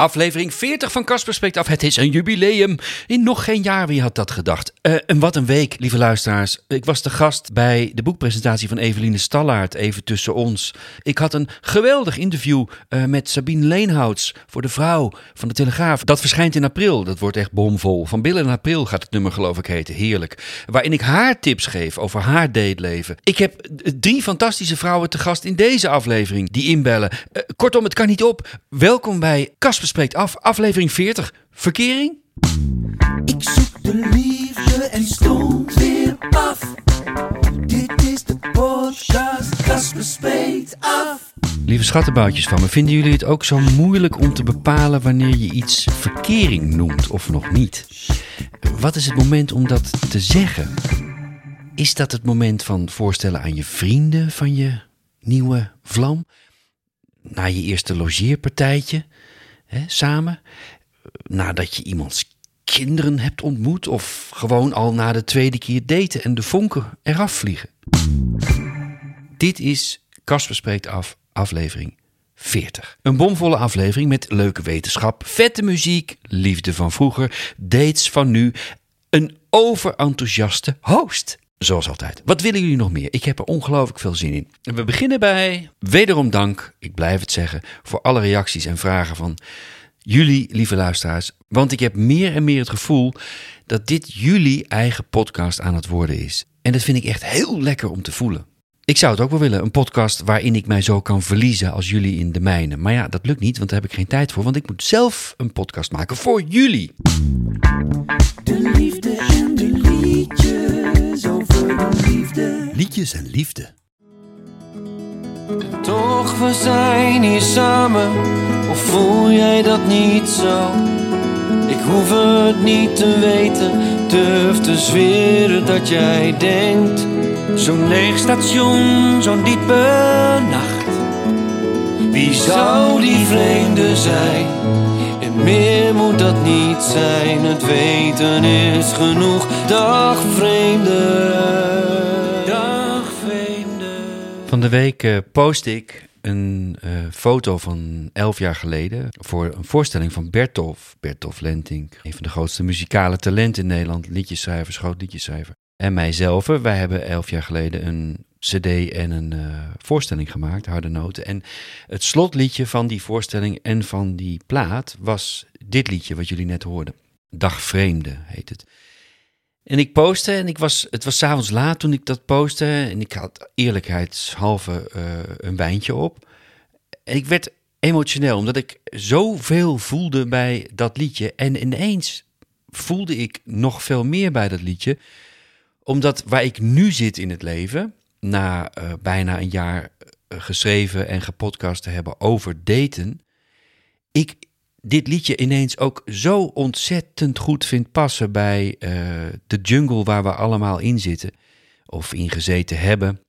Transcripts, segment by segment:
Aflevering 40 van Casper Spreekt Af. Het is een jubileum. In nog geen jaar, wie had dat gedacht? Eh, en wat een week, lieve luisteraars. Ik was de gast bij de boekpresentatie van Eveline Stallaert, even tussen ons. Ik had een geweldig interview eh, met Sabine Leenhouts voor de vrouw van de Telegraaf. Dat verschijnt in april. Dat wordt echt bomvol. Van Bill in april gaat het nummer geloof ik heten. Heerlijk. Waarin ik haar tips geef over haar dateleven. Ik heb eh, drie fantastische vrouwen te gast in deze aflevering die inbellen. Kortom, het kan niet op. Welkom bij Casper Spreekt Af, aflevering 40. Verkering? Ik zoek de liefde en stond weer af. Dit is de podcast, Casper spreekt af. Lieve schattenboutjes van me, vinden jullie het ook zo moeilijk om te bepalen wanneer je iets verkering noemt of nog niet? Wat is het moment om dat te zeggen? Is dat het moment van voorstellen aan je vrienden van je nieuwe vlam? Na je eerste logeerpartijtje, samen? Nadat je iemands kinderen hebt ontmoet? Of gewoon al na de tweede keer daten en de vonken eraf vliegen? Dit is Casper Spreekt Af, aflevering 40. Een bomvolle aflevering met leuke wetenschap, vette muziek, liefde van vroeger, dates van nu, een overenthousiaste host. Zoals altijd. Wat willen jullie nog meer? Ik heb er ongelooflijk veel zin in. En we beginnen bij wederom dank, ik blijf het zeggen, voor alle reacties en vragen van jullie, lieve luisteraars. Want ik heb meer en meer het gevoel dat dit jullie eigen podcast aan het worden is. En dat vind ik echt heel lekker om te voelen. Ik zou het ook wel willen, een podcast waarin ik mij zo kan verliezen als jullie in de mijne. Maar ja, dat lukt niet, want daar heb ik geen tijd voor. Want ik moet zelf een podcast maken voor jullie. De liefde en de liedjes liefde. Liedjes en liefde. Toch, we zijn hier samen, of voel jij dat niet zo? Ik hoef het niet te weten, durf te zweren dat jij denkt. Zo'n leeg station, zo'n diepe nacht. Wie zou die vreemde zijn? En meer moet dat niet zijn, het weten is genoeg. Dag vreemde. Van de week eh, post ik een eh, foto van elf jaar geleden voor een voorstelling van Bertolf. Bertolf Lentink, een van de grootste muzikale talenten in Nederland. Liedjesschrijver, groot liedjesschrijver. En mijzelf, wij hebben elf jaar geleden een cd en een eh, voorstelling gemaakt, Harde Noten. En het slotliedje van die voorstelling en van die plaat was dit liedje wat jullie net hoorden. Dag Vreemde heet het. En ik postte en ik was, het was s'avonds laat toen ik dat postte. En ik had eerlijkheidshalve eh, een wijntje op. Ik werd emotioneel, omdat ik zoveel voelde bij dat liedje. En ineens voelde ik nog veel meer bij dat liedje. Omdat waar ik nu zit in het leven, na eh, bijna een jaar eh, geschreven en gepodcast te hebben over daten, ik dit liedje ineens ook zo ontzettend goed vind passen bij eh, de jungle waar we allemaal in zitten, of in gezeten hebben,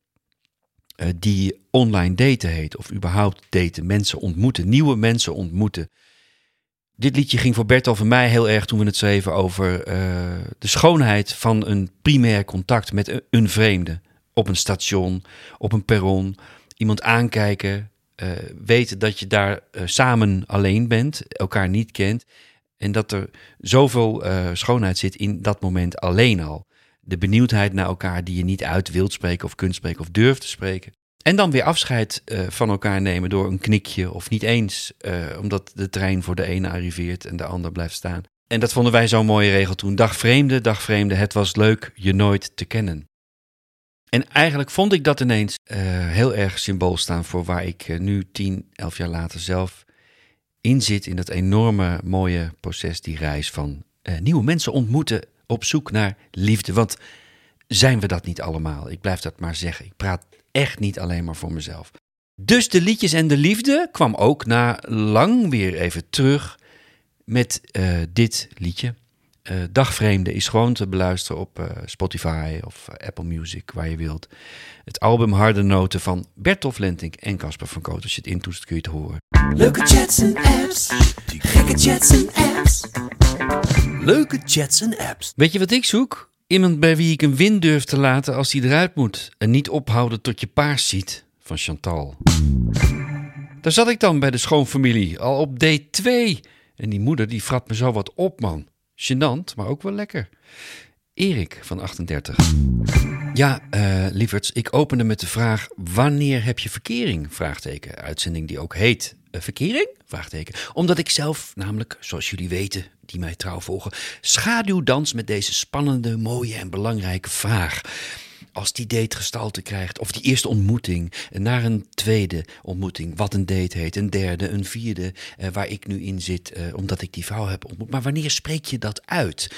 eh, die online daten heet, of überhaupt daten, mensen ontmoeten, nieuwe mensen ontmoeten. Dit liedje ging voor Bertolf en mij heel erg toen we het schreven over eh, de schoonheid van een primair contact met een vreemde. Op een station, op een perron, iemand aankijken, eh, weten dat je daar eh, samen alleen bent, elkaar niet kent. En dat er zoveel eh, schoonheid zit in dat moment alleen al. De benieuwdheid naar elkaar die je niet uit wilt spreken of kunt spreken of durft te spreken. En dan weer afscheid van elkaar nemen door een knikje of niet eens, omdat de trein voor de ene arriveert en de ander blijft staan. En dat vonden wij zo'n mooie regel toen. Dag vreemde, dag vreemde, het was leuk je nooit te kennen. En eigenlijk vond ik dat ineens eh, heel erg symbool staan voor waar ik eh, nu tien, elf jaar later zelf in zit. In dat enorme mooie proces, die reis van eh, nieuwe mensen ontmoeten op zoek naar liefde. Want zijn we dat niet allemaal? Ik blijf dat maar zeggen. Ik praat echt niet alleen maar voor mezelf. Dus de liedjes en de liefde kwam ook na lang weer even terug met dit liedje. Eh, Dagvreemde is gewoon te beluisteren op eh, Spotify of Apple Music, waar je wilt. Het album Harde Noten van Bertolf Lentink en Casper van Koot. Als je het intoest kun je het horen. Leuke chats en apps. Gekke chats en apps. Leuke chats en apps. Weet je wat ik zoek? Iemand bij wie ik een win durf te laten als die eruit moet. En niet ophouden tot je paars ziet. Van Chantal. Daar zat ik dan bij de schoonfamilie, al op D2. En die moeder die frat me zo wat op, man. Gênant, maar ook wel lekker. Erik van 38. Ja, eh lieverds, ik opende met de vraag: wanneer heb je verkering? Vraagteken. Uitzending die ook heet eh, Verkering? Vraagteken. Omdat ik zelf, namelijk, zoals jullie weten, die mij trouw volgen, schaduwdans met deze spannende, mooie en belangrijke vraag. Als die date gestalte krijgt, of die eerste ontmoeting, naar een tweede ontmoeting, wat een date heet, een derde, een vierde, eh, waar ik nu in zit, eh, omdat ik die vrouw heb ontmoet. Maar wanneer spreek je dat uit?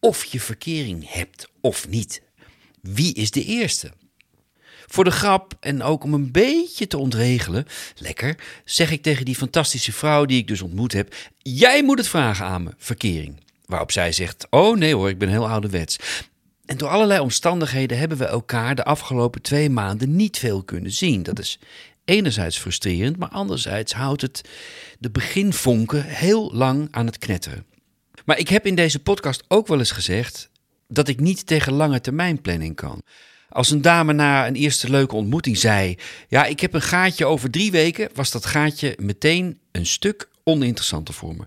Of je verkering hebt of niet. Wie is de eerste? Voor de grap en ook om een beetje te ontregelen, lekker, zeg ik tegen die fantastische vrouw die ik dus ontmoet heb: Jij moet het vragen aan me, verkering. Waarop zij zegt: Oh nee hoor, ik ben heel ouderwets. En door allerlei omstandigheden hebben we elkaar de afgelopen twee maanden niet veel kunnen zien. Dat is enerzijds frustrerend, maar anderzijds houdt het de beginvonken heel lang aan het knetteren. Maar ik heb in deze podcast ook wel eens gezegd dat ik niet tegen lange termijn planning kan. Als een dame na een eerste leuke ontmoeting zei: Ja, ik heb een gaatje over drie weken, was dat gaatje meteen een stuk oninteressanter voor me.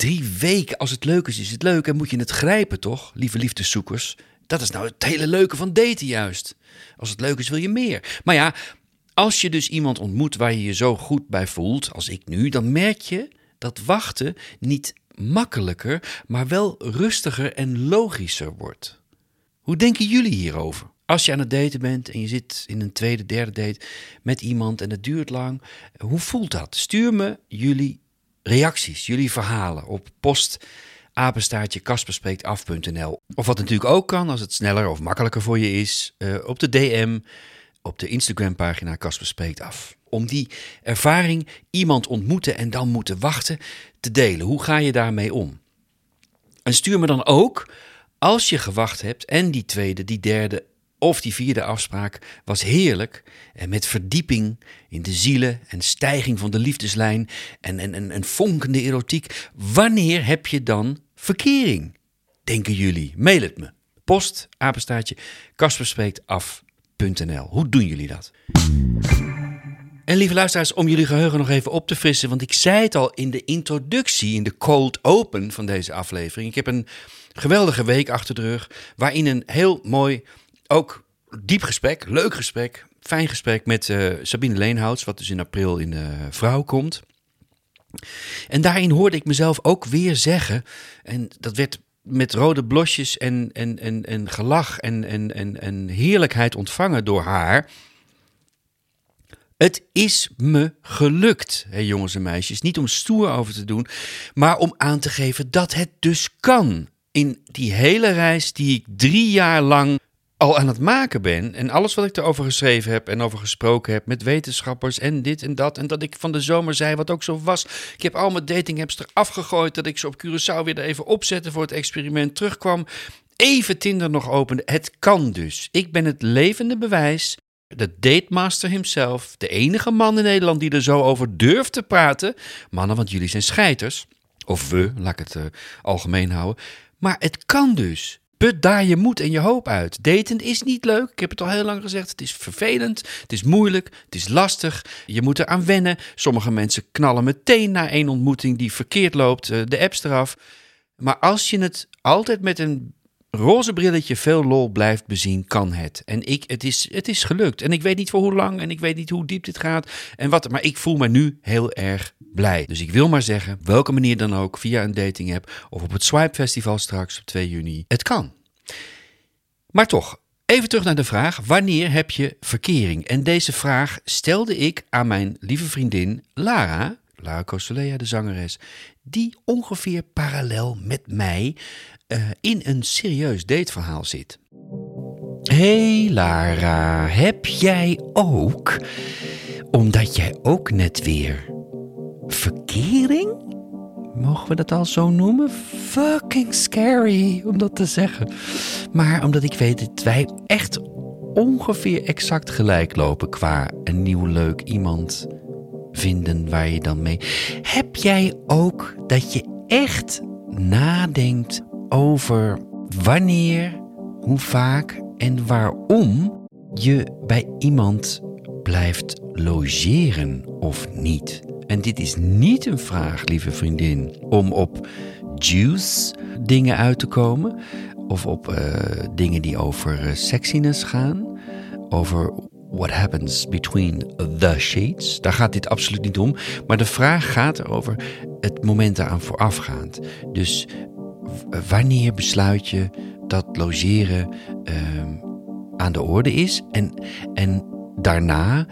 Drie weken, als het leuk is, is het leuk en moet je het grijpen, toch, lieve liefdeszoekers? Dat is nou het hele leuke van daten juist. Als het leuk is, wil je meer. Maar ja, als je dus iemand ontmoet waar je je zo goed bij voelt, als ik nu, dan merk je dat wachten niet makkelijker, maar wel rustiger en logischer wordt. Hoe denken jullie hierover? Als je aan het daten bent en je zit in een tweede, derde date met iemand en het duurt lang, hoe voelt dat? Stuur me jullie reacties, jullie verhalen op post apenstaartje. Of wat natuurlijk ook kan, als het sneller of makkelijker voor je is, eh, op de DM, op de Instagram-pagina Kasper Spreekt Af. Om die ervaring iemand ontmoeten en dan moeten wachten te delen. Hoe ga je daarmee om? En stuur me dan ook, als je gewacht hebt en die tweede, die derde of die vierde afspraak was heerlijk en met verdieping in de zielen en stijging van de liefdeslijn en, en, en, en fonkende erotiek. Wanneer heb je dan verkering? Denken jullie? Mail het me. Post, apenstaartje, kasperspreektaf.nl. Hoe doen jullie dat? En lieve luisteraars, om jullie geheugen nog even op te frissen, want ik zei het al in de introductie, in de cold open van deze aflevering. Ik heb een geweldige week achter de rug, waarin een heel mooi, ook diep gesprek, leuk gesprek, fijn gesprek met eh, Sabine Leenhouts, wat dus in april in de Vrouw komt. En daarin hoorde ik mezelf ook weer zeggen, en dat werd met rode blosjes en, en, en, en gelach en, en, en, en heerlijkheid ontvangen door haar. Het is me gelukt, hè, jongens en meisjes. Niet om stoer over te doen, maar om aan te geven dat het dus kan. In die hele reis die ik drie jaar lang al aan het maken ben. En alles wat ik erover geschreven heb en over gesproken heb met wetenschappers en dit en dat. En dat ik van de zomer zei wat ook zo was. Ik heb al mijn dating apps eraf gegooid. Dat ik ze op Curaçao weer er even opzette voor het experiment. Terugkwam. Even Tinder nog opende. Het kan dus. Ik ben het levende bewijs de datemaster himself, de enige man in Nederland die er zo over durft te praten. Mannen, want jullie zijn scheiters. Of we, laat ik het uh, algemeen houden. Maar het kan dus. Put daar je moed en je hoop uit. Daten is niet leuk. Ik heb het al heel lang gezegd. Het is vervelend. Het is moeilijk. Het is lastig. Je moet eraan wennen. Sommige mensen knallen meteen na één ontmoeting die verkeerd loopt uh, de apps eraf. Maar als je het altijd met een roze brilletje veel lol blijft bezien, kan het. En ik, het, is, het is gelukt. En ik weet niet voor hoe lang en ik weet niet hoe diep dit gaat. En wat, maar ik voel me nu heel erg blij. Dus ik wil maar zeggen, welke manier dan ook, via een dating app of op het Swipe Festival straks op 2 juni. Het kan. Maar toch, even terug naar de vraag: wanneer heb je verkering? En deze vraag stelde ik aan mijn lieve vriendin Lara. Lara Costellea, de zangeres, die ongeveer parallel met mij uh, in een serieus dateverhaal zit. Hey Lara, heb jij ook, omdat jij ook net weer verkering Mogen we dat al zo noemen? Fucking scary om dat te zeggen. Maar omdat ik weet dat wij echt ongeveer exact gelijk lopen qua een nieuw leuk iemand vinden waar je dan mee. Heb jij ook dat je echt nadenkt over wanneer, hoe vaak en waarom je bij iemand blijft logeren of niet? En dit is niet een vraag, lieve vriendin, om op juice dingen uit te komen. Of op eh, dingen die over uh, sexiness gaan. Over what happens between the sheets. Daar gaat dit absoluut niet om. Maar de vraag gaat erover het moment eraan voorafgaand. Dus wanneer besluit je dat logeren ehm, aan de orde is? En, en daarna,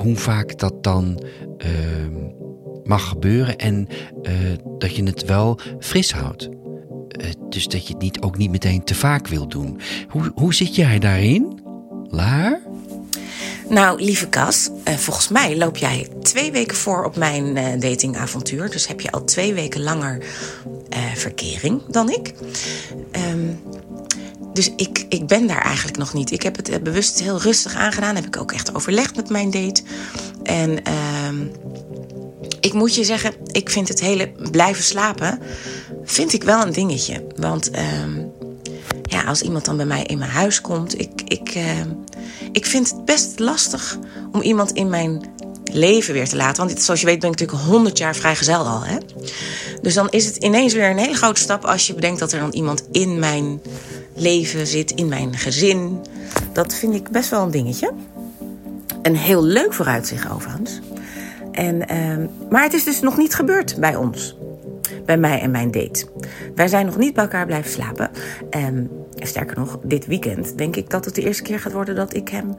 hoe vaak dat dan ehm, mag gebeuren en eh, dat je het wel fris houdt. Uh, dus dat je het niet, ook niet meteen te vaak wil doen. Hoe, hoe zit jij daarin, Laar? Nou, lieve Cas, uh, volgens mij loop jij twee weken voor op mijn datingavontuur. Dus heb je al twee weken langer uh, verkering dan ik. Um, dus ik, ik ben daar eigenlijk nog niet. Ik heb het bewust heel rustig aangedaan. Heb ik ook echt overlegd met mijn date. En uh, ik moet je zeggen, ik vind het hele blijven slapen... vind ik wel een dingetje. Want uh, ja, als iemand dan bij mij in mijn huis komt... ik, ik, ik vind het best lastig om iemand in mijn leven weer te laten. Want zoals je weet ben ik natuurlijk 100 jaar vrijgezel al. Hè? Dus dan is het ineens weer een hele grote stap... als je bedenkt dat er dan iemand in mijn leven zit, in mijn gezin. Dat vind ik best wel een dingetje. Een heel leuk vooruitzicht overigens. En, uh, maar het is dus nog niet gebeurd bij ons. Bij mij en mijn date. Wij zijn nog niet bij elkaar blijven slapen. En sterker nog, dit weekend denk ik dat het de eerste keer gaat worden dat ik hem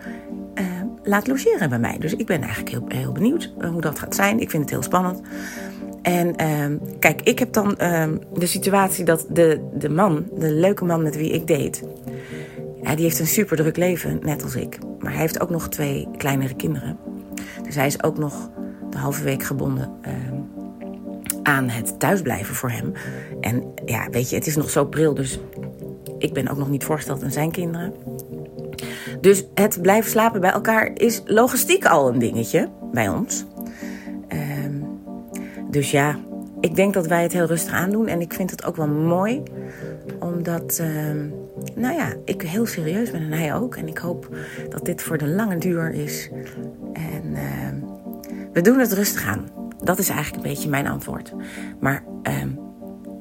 laat logeren bij mij. Dus ik ben eigenlijk heel, heel benieuwd hoe dat gaat zijn. Ik vind het heel spannend. En uh, kijk, ik heb dan uh, de situatie dat de, de man, de leuke man met wie ik date... Ja, die heeft een super druk leven, net als ik. Maar hij heeft ook nog twee kleinere kinderen. Dus hij is ook nog de halve week gebonden uh, aan het thuisblijven voor hem. En ja, weet je, het is nog zo pril, dus ik ben ook nog niet voorgesteld aan zijn kinderen. Dus het blijven slapen bij elkaar is logistiek al een dingetje bij ons. Um, dus ja, ik denk dat wij het heel rustig aandoen. En ik vind het ook wel mooi, omdat, um, nou ja, ik heel serieus ben en hij ook. En ik hoop dat dit voor de lange duur is. En uh, we doen het rustig aan. Dat is eigenlijk een beetje mijn antwoord. Maar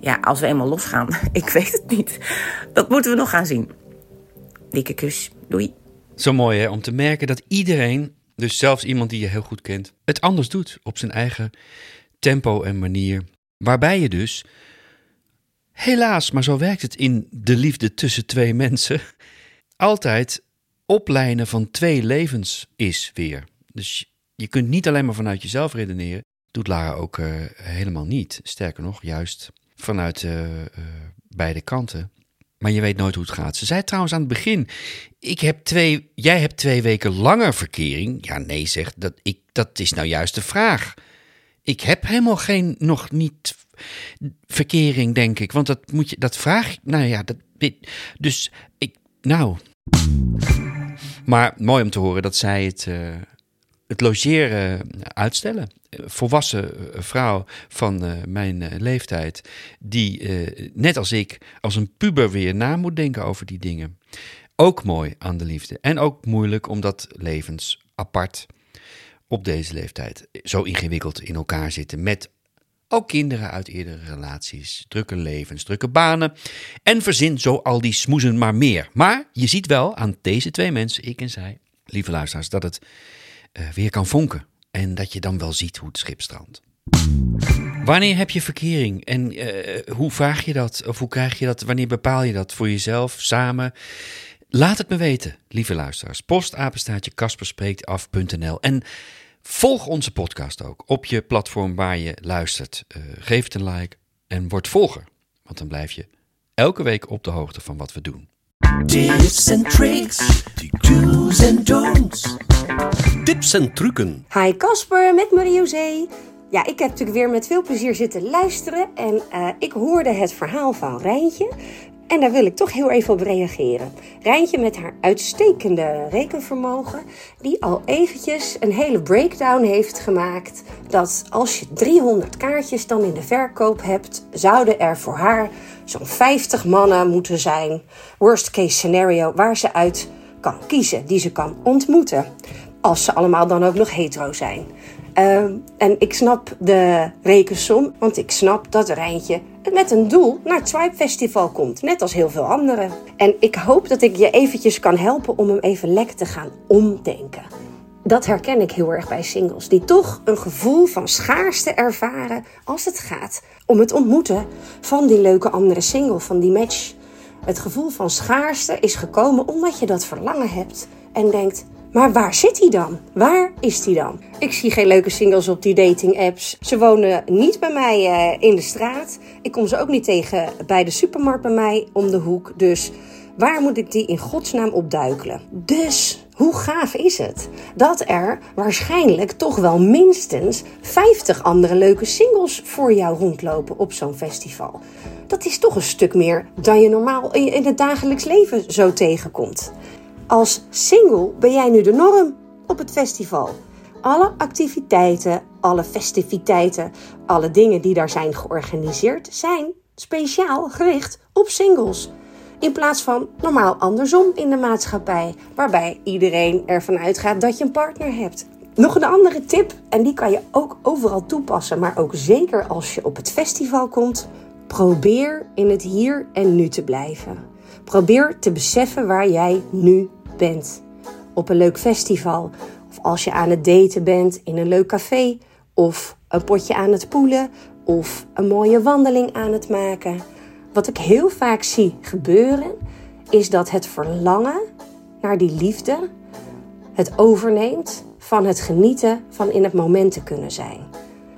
ja, als we eenmaal losgaan, ik weet het niet. Dat moeten we nog gaan zien. Dikke kus. Doei. Zo mooi hè, om te merken dat iedereen, dus zelfs iemand die je heel goed kent, het anders doet op zijn eigen tempo en manier. Waarbij je dus, helaas, maar zo werkt het in de liefde tussen twee mensen, altijd oplijnen van twee levens is weer. Dus je kunt niet alleen maar vanuit jezelf redeneren. Doet Lara ook uh, helemaal niet. Sterker nog, juist vanuit uh, uh, beide kanten. Maar je weet nooit hoe het gaat. Ze zei trouwens aan het begin: ik heb twee, jij hebt twee weken langer verkering. Ja, nee, zegt dat, ik, dat is nou juist de vraag. Ik heb helemaal geen, nog niet verkering, denk ik. Want dat moet je, dat vraag Nou ja, dat, dus ik, nou. Maar mooi om te horen dat zij het, uh, het logeren uitstellen. Volwassen vrouw van uh, mijn uh, leeftijd, die net als ik, als een puber weer na moet denken over die dingen. Ook mooi aan de liefde. En ook moeilijk omdat levens apart op deze leeftijd zo ingewikkeld in elkaar zitten met ook kinderen uit eerdere relaties, drukke levens, drukke banen en verzin zo al die smoezen maar meer. Maar je ziet wel aan deze twee mensen, ik en zij, lieve luisteraars, dat het weer kan vonken en dat je dan wel ziet hoe het schip strandt. Wanneer heb je verkering en uh, hoe vraag je dat of hoe krijg je dat? Wanneer bepaal je dat voor jezelf, samen? Laat het me weten, lieve luisteraars. Postapenstaatje kasperspreektaf.nl En volg onze podcast ook op je platform waar je luistert. Uh, geef het een like en word volger. Want dan blijf je elke week op de hoogte van wat we doen. Tips en tricks, do's en don'ts. Tips en trucken. Hi Casper, met Marie-José. Ja, ik heb natuurlijk weer met veel plezier zitten luisteren en uh, ik hoorde het verhaal van Rijntje. En daar wil ik toch heel even op reageren. Rijntje met haar uitstekende rekenvermogen, die al eventjes een hele breakdown heeft gemaakt. Dat als je 300 kaartjes dan in de verkoop hebt, zouden er voor haar zo'n 50 mannen moeten zijn. Worst case scenario, waar ze uit kan kiezen, die ze kan ontmoeten. Als ze allemaal dan ook nog hetero zijn. Uh, en ik snap de rekensom, want ik snap dat Rijntje met een doel naar het Swipe Festival komt. Net als heel veel anderen. En ik hoop dat ik je eventjes kan helpen om hem even lekker te gaan omdenken. Dat herken ik heel erg bij singles, die toch een gevoel van schaarste ervaren als het gaat om het ontmoeten van die leuke andere single, van die match. Het gevoel van schaarste is gekomen omdat je dat verlangen hebt en denkt: maar waar zit hij dan? Waar is hij dan? Ik zie geen leuke singles op die dating apps. Ze wonen niet bij mij uh, in de straat. Ik kom ze ook niet tegen bij de supermarkt bij mij om de hoek. Dus waar moet ik die in godsnaam opduikelen? Dus hoe gaaf is het dat er waarschijnlijk toch wel minstens 50 andere leuke singles voor jou rondlopen op zo'n festival? Dat is toch een stuk meer dan je normaal in het dagelijks leven zo tegenkomt. Als single ben jij nu de norm op het festival. Alle activiteiten, alle festiviteiten, alle dingen die daar zijn georganiseerd, zijn speciaal gericht op singles. In plaats van normaal andersom in de maatschappij, waarbij iedereen ervan uitgaat dat je een partner hebt. Nog een andere tip, en die kan je ook overal toepassen, maar ook zeker als je op het festival komt. Probeer in het hier en nu te blijven. Probeer te beseffen waar jij nu bent. Op een leuk festival. Of als je aan het daten bent in een leuk café. Of een potje aan het poelen. Of een mooie wandeling aan het maken. Wat ik heel vaak zie gebeuren, is dat het verlangen naar die liefde het overneemt van het genieten van in het moment te kunnen zijn.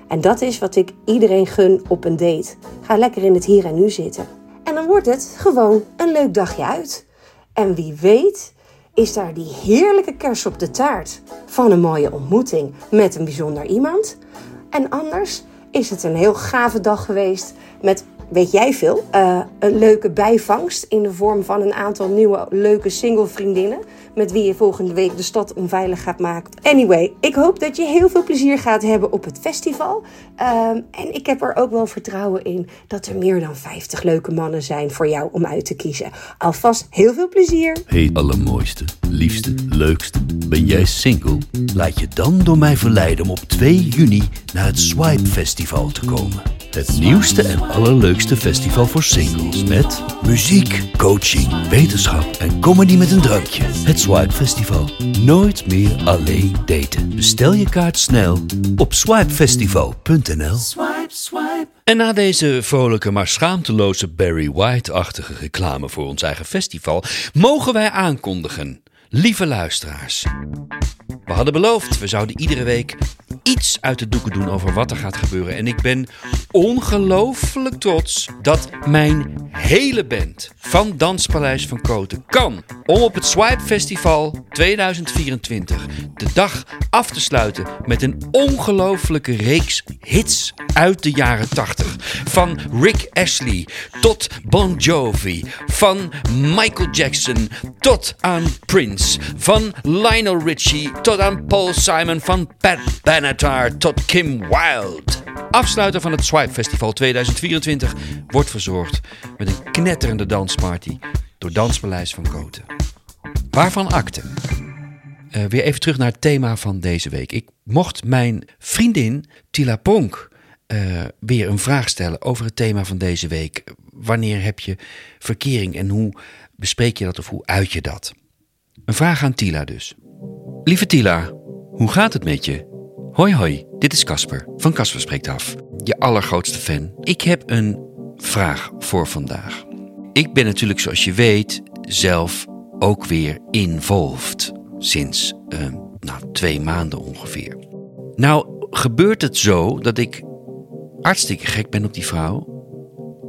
En dat is wat ik iedereen gun op een date. Ga lekker in het hier en nu zitten. En dan wordt het gewoon een leuk dagje uit. En wie weet is daar die heerlijke kers op de taart van een mooie ontmoeting met een bijzonder iemand. En anders is het een heel gave dag geweest met weet jij veel, uh, een leuke bijvangst in de vorm van een aantal nieuwe leuke single vriendinnen. Met wie je volgende week de stad onveilig gaat maken. Anyway, ik hoop dat je heel veel plezier gaat hebben op het festival. Um, en ik heb er ook wel vertrouwen in dat er meer dan 50 leuke mannen zijn voor jou om uit te kiezen. Alvast heel veel plezier. Hey allermooiste, liefste, leukste. Ben jij single? Laat je dan door mij verleiden om op 2 juni naar het Swipe Festival te komen. Het nieuwste en allerleukste festival voor singles met muziek, coaching, wetenschap en comedy met een drankje. Het Swipe Festival. Nooit meer alleen daten. Bestel je kaart snel op swipefestival.nl. Swipe, swipe. En na deze vrolijke maar schaamteloze Barry White-achtige reclame voor ons eigen festival, mogen wij aankondigen, lieve luisteraars. We hadden beloofd, we zouden iedere week iets uit de doeken doen over wat er gaat gebeuren. En ik ben ongelooflijk trots dat mijn hele band van Danspaleis van Koten kan om op het Swipe Festival 2024 de dag af te sluiten met een ongelooflijke reeks hits uit de jaren 80. Van Rick Ashley tot Bon Jovi, van Michael Jackson tot aan Prince, van Lionel Richie tot aan Paul Simon, van Pat Benatar tot Kim Wilde. Afsluiter van het Swipe Festival 2024 wordt verzorgd met een knetterende dansparty door Danspaleis van Koten. Waarvan akte? Uh, weer even terug naar het thema van deze week. Ik mocht mijn vriendin Tila Pronk uh, weer een vraag stellen over het thema van deze week. Wanneer heb je verkering en hoe bespreek je dat of hoe uit je dat? Een vraag aan Tila dus. Lieve Tila, hoe gaat het met je? Hoi hoi, dit is Casper van Casper Spreekt Af, je allergrootste fan. Ik heb een vraag voor vandaag. Ik ben natuurlijk, zoals je weet, zelf ook weer involved. Sinds uh, nou, twee maanden ongeveer. Nou, gebeurt het zo dat ik hartstikke gek ben op die vrouw.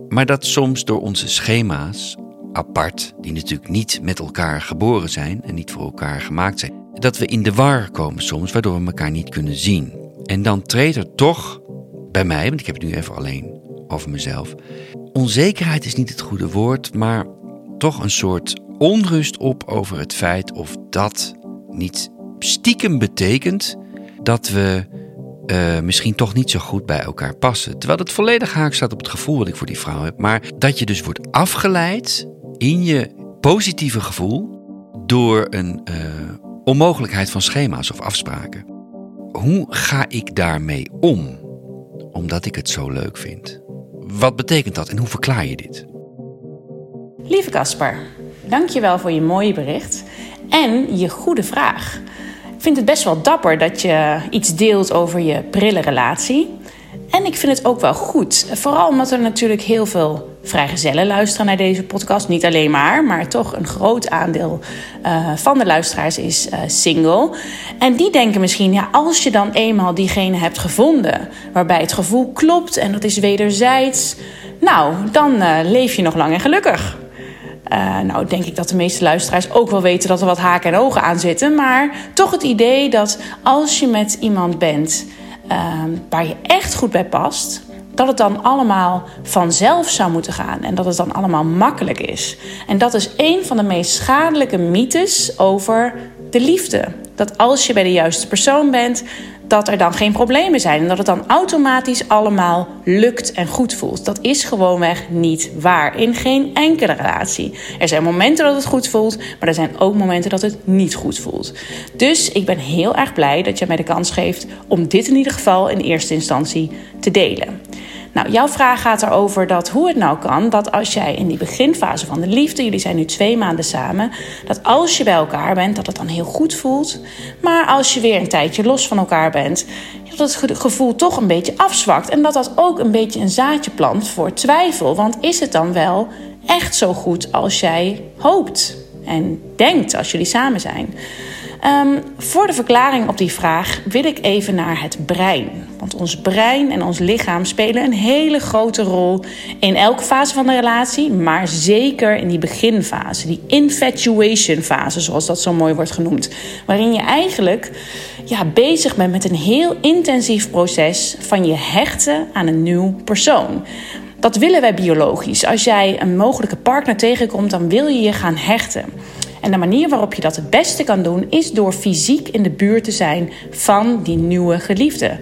Maar dat soms door onze schema's, apart, die natuurlijk niet met elkaar geboren zijn en niet voor elkaar gemaakt zijn, dat we in de war komen soms, waardoor we elkaar niet kunnen zien. En dan treedt er toch bij mij, want ik heb het nu even alleen over mezelf. Onzekerheid is niet het goede woord, maar toch een soort onrust op over het feit of dat niet stiekem betekent dat we eh, misschien toch niet zo goed bij elkaar passen. Terwijl het volledig haak staat op het gevoel wat ik voor die vrouw heb. Maar dat je dus wordt afgeleid in je positieve gevoel door een uh, onmogelijkheid van schema's of afspraken. Hoe ga ik daarmee om? Omdat ik het zo leuk vind. Wat betekent dat en hoe verklaar je dit? Lieve Casper, dankjewel voor je mooie bericht en je goede vraag. Ik vind het best wel dapper dat je iets deelt over je prille relatie. En ik vind het ook wel goed. Vooral omdat er natuurlijk heel veel vrijgezellen luisteren naar deze podcast. Niet alleen maar, maar toch een groot aandeel uh, van de luisteraars is uh, single. En die denken misschien, ja, als je dan eenmaal diegene hebt gevonden waarbij het gevoel klopt en dat is wederzijds, nou, dan uh, leef je nog lang en gelukkig. Nou, denk ik dat de meeste luisteraars ook wel weten dat er wat haken en ogen aan zitten. Maar toch het idee dat als je met iemand bent waar je echt goed bij past, dat het dan allemaal vanzelf zou moeten gaan en dat het dan allemaal makkelijk is. En dat is een van de meest schadelijke mythes over de liefde. Dat als je bij de juiste persoon bent, dat er dan geen problemen zijn en dat het dan automatisch allemaal lukt en goed voelt. Dat is gewoonweg niet waar in geen enkele relatie. Er zijn momenten dat het goed voelt, maar er zijn ook momenten dat het niet goed voelt. Dus ik ben heel erg blij dat je mij de kans geeft om dit in ieder geval in eerste instantie te delen. Nou, jouw vraag gaat erover dat hoe het nou kan dat als jij in die beginfase van de liefde, jullie zijn nu twee maanden samen, dat als je bij elkaar bent, dat het dan heel goed voelt. Maar als je weer een tijdje los van elkaar bent, dat het gevoel toch een beetje afzwakt. En dat dat ook een beetje een zaadje plant voor twijfel. Want is het dan wel echt zo goed als jij hoopt en denkt als jullie samen zijn? Um, voor de verklaring op die vraag wil ik even naar het brein. Want ons brein en ons lichaam spelen een hele grote rol in elke fase van de relatie, maar zeker in die beginfase, die infatuation fase, zoals dat zo mooi wordt genoemd. Waarin je eigenlijk ja, bezig bent met een heel intensief proces van je hechten aan een nieuw persoon. Dat willen wij biologisch. Als jij een mogelijke partner tegenkomt, dan wil je je gaan hechten. En de manier waarop je dat het beste kan doen, is door fysiek in de buurt te zijn van die nieuwe geliefde.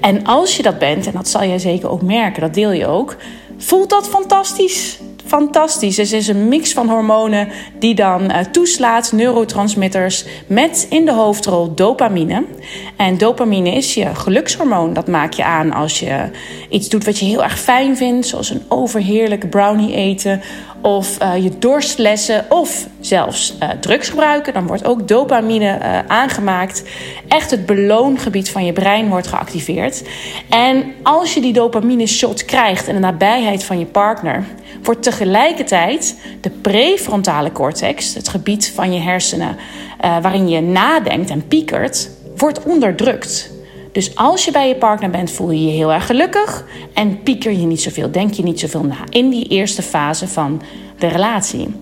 En als je dat bent, en dat zal jij zeker ook merken, dat deel je ook, voelt dat fantastisch fantastisch. Het is een mix van hormonen die dan uh, toeslaat, neurotransmitters, met in de hoofdrol dopamine. En dopamine is je gelukshormoon. Dat maak je aan als je iets doet wat je heel erg fijn vindt, zoals een overheerlijke brownie eten of uh, je dorstlessen of zelfs uh, drugs gebruiken. Dan wordt ook dopamine aangemaakt. Echt het beloongebied van je brein wordt geactiveerd. En als je die dopamine shot krijgt in de nabijheid van je partner, wordt tegelijkertijd de prefrontale cortex, het gebied van je hersenen waarin je nadenkt en piekert, wordt onderdrukt. Dus als je bij je partner bent, voel je je heel erg gelukkig en pieker je niet zoveel, denk je niet zoveel na in die eerste fase van de relatie.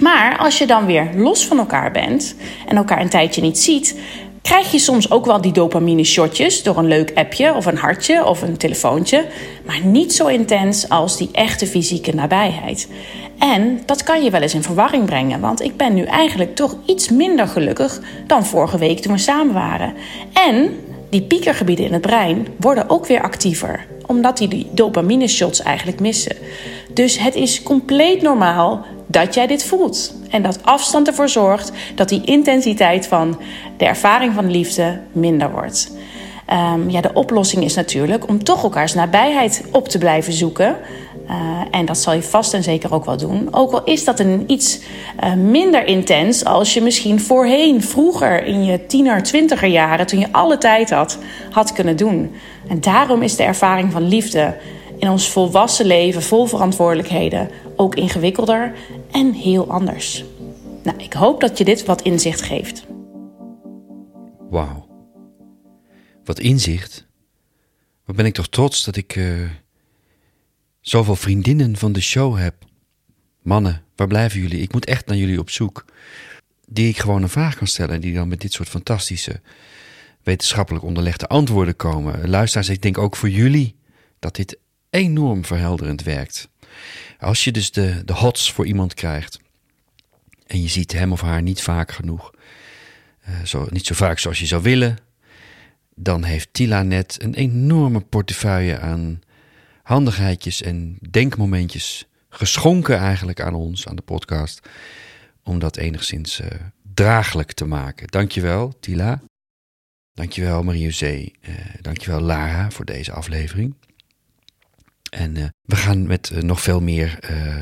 Maar als je dan weer los van elkaar bent en elkaar een tijdje niet ziet, krijg je soms ook wel die dopamine shotjes door een leuk appje of een hartje of een telefoontje, maar niet zo intens als die echte fysieke nabijheid. En dat kan je wel eens in verwarring brengen, want ik ben nu eigenlijk toch iets minder gelukkig dan vorige week toen we samen waren. En die piekergebieden in het brein worden ook weer actiever, omdat die, dopamine shots eigenlijk missen. Dus het is compleet normaal dat jij dit voelt. En dat afstand ervoor zorgt dat die intensiteit van de ervaring van liefde minder wordt. Um, ja, de oplossing is natuurlijk om toch elkaars nabijheid op te blijven zoeken. Uh, en dat zal je vast en zeker ook wel doen. Ook al is dat een iets uh, minder intens als je misschien voorheen, vroeger in je tiener, twintiger jaren, toen je alle tijd had, had kunnen doen. En daarom is de ervaring van liefde in ons volwassen leven vol verantwoordelijkheden ook ingewikkelder en heel anders. Nou, ik hoop dat je dit wat inzicht geeft. Wauw. Wat inzicht. Wat ben ik toch trots dat ik uh, zoveel vriendinnen van de show heb. Mannen, waar blijven jullie? Ik moet echt naar jullie op zoek. Die ik gewoon een vraag kan stellen en die dan met dit soort fantastische wetenschappelijk onderlegde antwoorden komen. Luisteraars, ik denk ook voor jullie dat dit enorm verhelderend werkt. Als je dus de, de hots voor iemand krijgt en je ziet hem of haar niet vaak genoeg, eh, zo, niet zo vaak zoals je zou willen, dan heeft Tila net een enorme portefeuille aan handigheidjes en denkmomentjes geschonken eigenlijk aan ons, aan de podcast, om dat enigszins uh, draaglijk te maken. Dankjewel, Tila. Dankjewel, Marie-José. Uh, dankjewel, Lara, voor deze aflevering. En uh, we gaan met uh, nog veel meer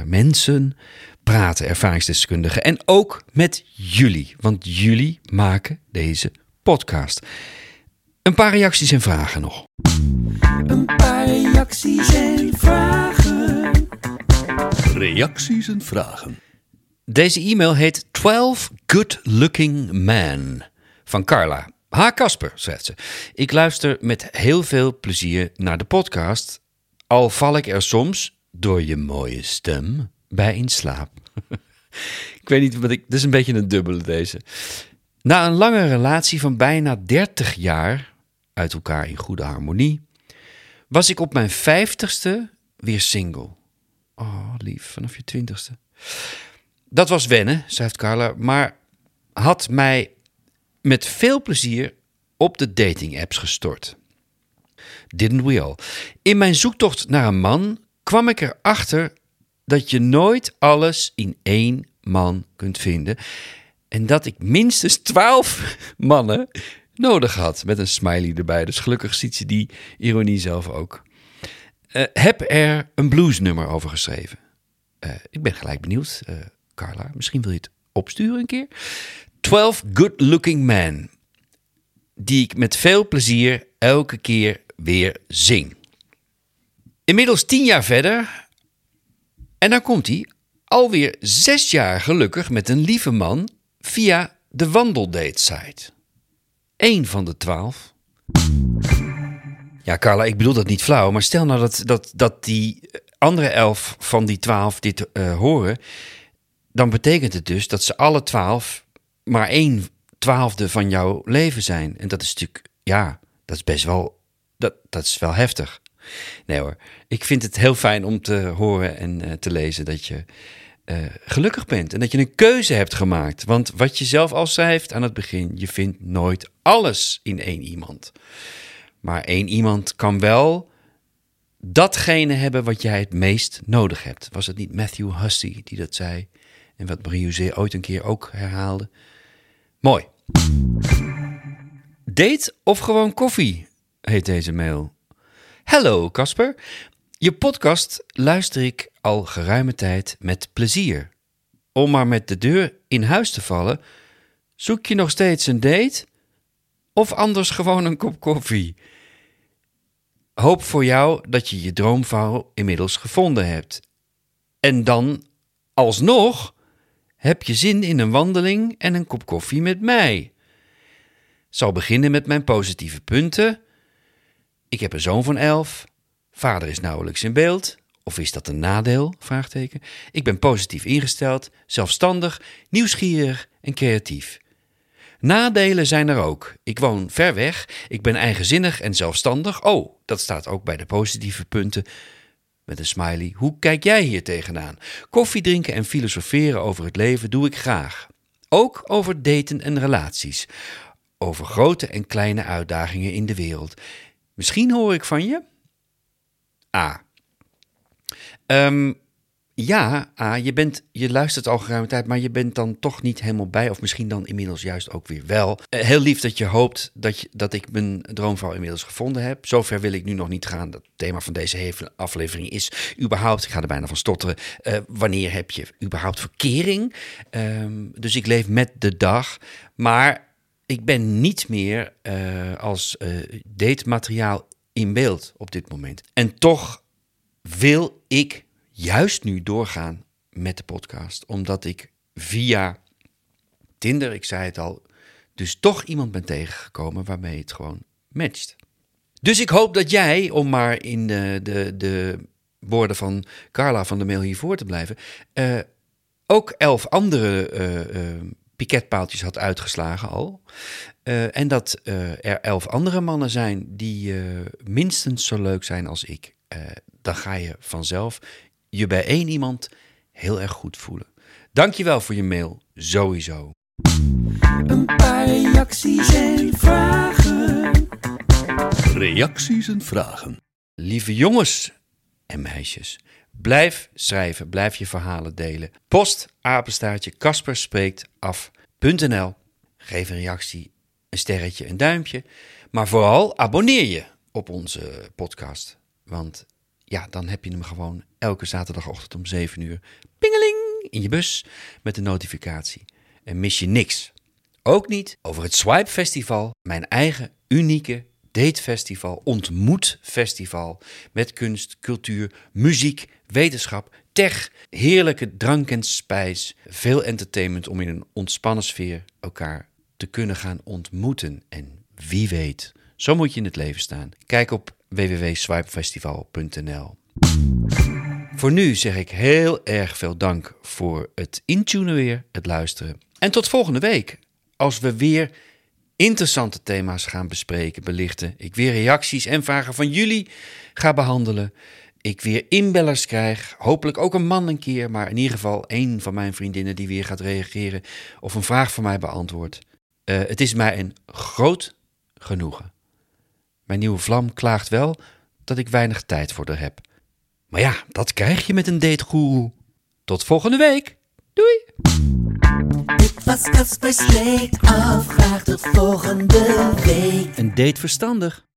mensen praten, ervaringsdeskundigen. En ook met jullie, want jullie maken deze podcast. Een paar reacties en vragen nog. Een paar reacties en vragen. Reacties en vragen. Deze e-mail heet 12 Good Looking Men van Carla. Ha Kasper, zegt ze. Ik luister met heel veel plezier naar de podcast, al val ik er soms door je mooie stem bij in slaap. ik weet niet wat ik. Dit is een beetje een dubbele deze. Na een lange relatie van bijna 30 jaar uit elkaar in goede harmonie, was ik op mijn vijftigste weer single. Oh, lief, vanaf je twintigste. Dat was wennen, schrijft Carla, maar had mij met veel plezier op de dating apps gestort. Didn't we all? In mijn zoektocht naar een man kwam ik erachter dat je nooit alles in één man kunt vinden. En dat ik minstens twaalf mannen nodig had. Met een smiley erbij. Dus gelukkig ziet ze die ironie zelf ook. Uh, heb er een bluesnummer over geschreven. Uh, ik ben gelijk benieuwd, uh, Carla. Misschien wil je het opsturen een keer. 12 Good Looking Men. Die ik met veel plezier elke keer weer zing. Inmiddels tien jaar verder. En dan komt hij. Alweer zes jaar gelukkig met een lieve man via de wandeldate site. Eén van de twaalf. Ja, Carla, ik bedoel dat niet flauw, maar stel nou dat, dat, dat die andere elf van die twaalf dit uh, horen, dan betekent het dus dat ze alle twaalf maar één twaalfde van jouw leven zijn. En dat is natuurlijk, ja, dat is best wel, dat, dat is wel heftig. Nee hoor, ik vind het heel fijn om te horen en uh, te lezen dat je uh, gelukkig bent en dat je een keuze hebt gemaakt. Want wat je zelf al schrijft aan het begin, je vindt nooit alles in één iemand. Maar één iemand kan wel datgene hebben wat jij het meest nodig hebt. Was het niet Matthew Hussey die dat zei? En wat Marie ooit een keer ook herhaalde. Mooi. Date of gewoon koffie, heet deze mail. Hallo Casper. Je podcast luister ik al geruime tijd met plezier. Om maar met de deur in huis te vallen, zoek je nog steeds een date? Of anders gewoon een kop koffie? Hoop voor jou dat je je droomvrouw inmiddels gevonden hebt. En dan, alsnog, heb je zin in een wandeling en een kop koffie met mij. Zal beginnen met mijn positieve punten. Ik heb een zoon van elf. Vader is nauwelijks in beeld. Of is dat een nadeel? Vraagteken. Ik ben positief ingesteld, zelfstandig, nieuwsgierig en creatief. Nadelen zijn er ook. Ik woon ver weg, ik ben eigenzinnig en zelfstandig. Oh, dat staat ook bij de positieve punten. Met een smiley. Hoe kijk jij hier tegenaan? Koffie drinken en filosoferen over het leven doe ik graag. Ook over daten en relaties. Over grote en kleine uitdagingen in de wereld. Misschien hoor ik van je? A. Um, ja, A, je, bent, je luistert al geruime tijd, maar je bent dan toch niet helemaal bij. Of misschien dan inmiddels juist ook weer wel. Uh, heel lief dat je hoopt dat, je, dat ik mijn droomvrouw inmiddels gevonden heb. Zover wil ik nu nog niet gaan. Het thema van deze aflevering is überhaupt, ik ga er bijna van stotteren, uh, wanneer heb je überhaupt verkering? Um, dus ik leef met de dag. Maar ik ben niet meer uh, als datemateriaal in beeld op dit moment. En toch wil ik juist nu doorgaan met de podcast, omdat ik via Tinder, ik zei het al, dus toch iemand ben tegengekomen waarmee het gewoon matcht. Dus ik hoop dat jij, om maar in de, de, de woorden van Carla van de mail hiervoor te blijven, uh, ook elf andere uh, uh, piketpaaltjes had uitgeslagen al. Eh, en dat eh, er elf andere mannen zijn die eh, minstens zo leuk zijn als ik. Eh, dan ga je vanzelf je bij één iemand heel erg goed voelen. Dankjewel voor je mail, sowieso. Een paar reacties en vragen. Reacties en vragen. Lieve jongens en meisjes, blijf schrijven, blijf je verhalen delen. Post apenstaartje Kasper spreekt af.nl. Geef een reactie, een sterretje, een duimpje. Maar vooral abonneer je op onze podcast. Want ja, dan heb je hem gewoon elke zaterdagochtend om 7 uur. Pingeling in je bus met een notificatie. En mis je niks. Ook niet over het Swipe Festival, mijn eigen unieke datefestival, ontmoetfestival. Met kunst, cultuur, muziek, wetenschap, tech, heerlijke drank en spijs. Veel entertainment om in een ontspannen sfeer elkaar te kunnen gaan ontmoeten. En wie weet, zo moet je in het leven staan. Kijk op www.swipefestival.nl. Voor nu zeg ik heel erg veel dank voor het intunen weer, het luisteren. En tot volgende week, als we weer interessante thema's gaan bespreken, belichten. Ik weer reacties en vragen van jullie ga behandelen. Ik weer inbellers krijg, hopelijk ook een man een keer, maar in ieder geval één van mijn vriendinnen die weer gaat reageren of een vraag van mij beantwoordt. Eh, het is mij een groot genoegen. Mijn nieuwe vlam klaagt wel dat ik weinig tijd voor haar heb. Maar ja, dat krijg je met een dategoeroe. Tot volgende week. Doei! Dit was Kasper Spreekt Af. Graag tot volgende week. Een date verstandig.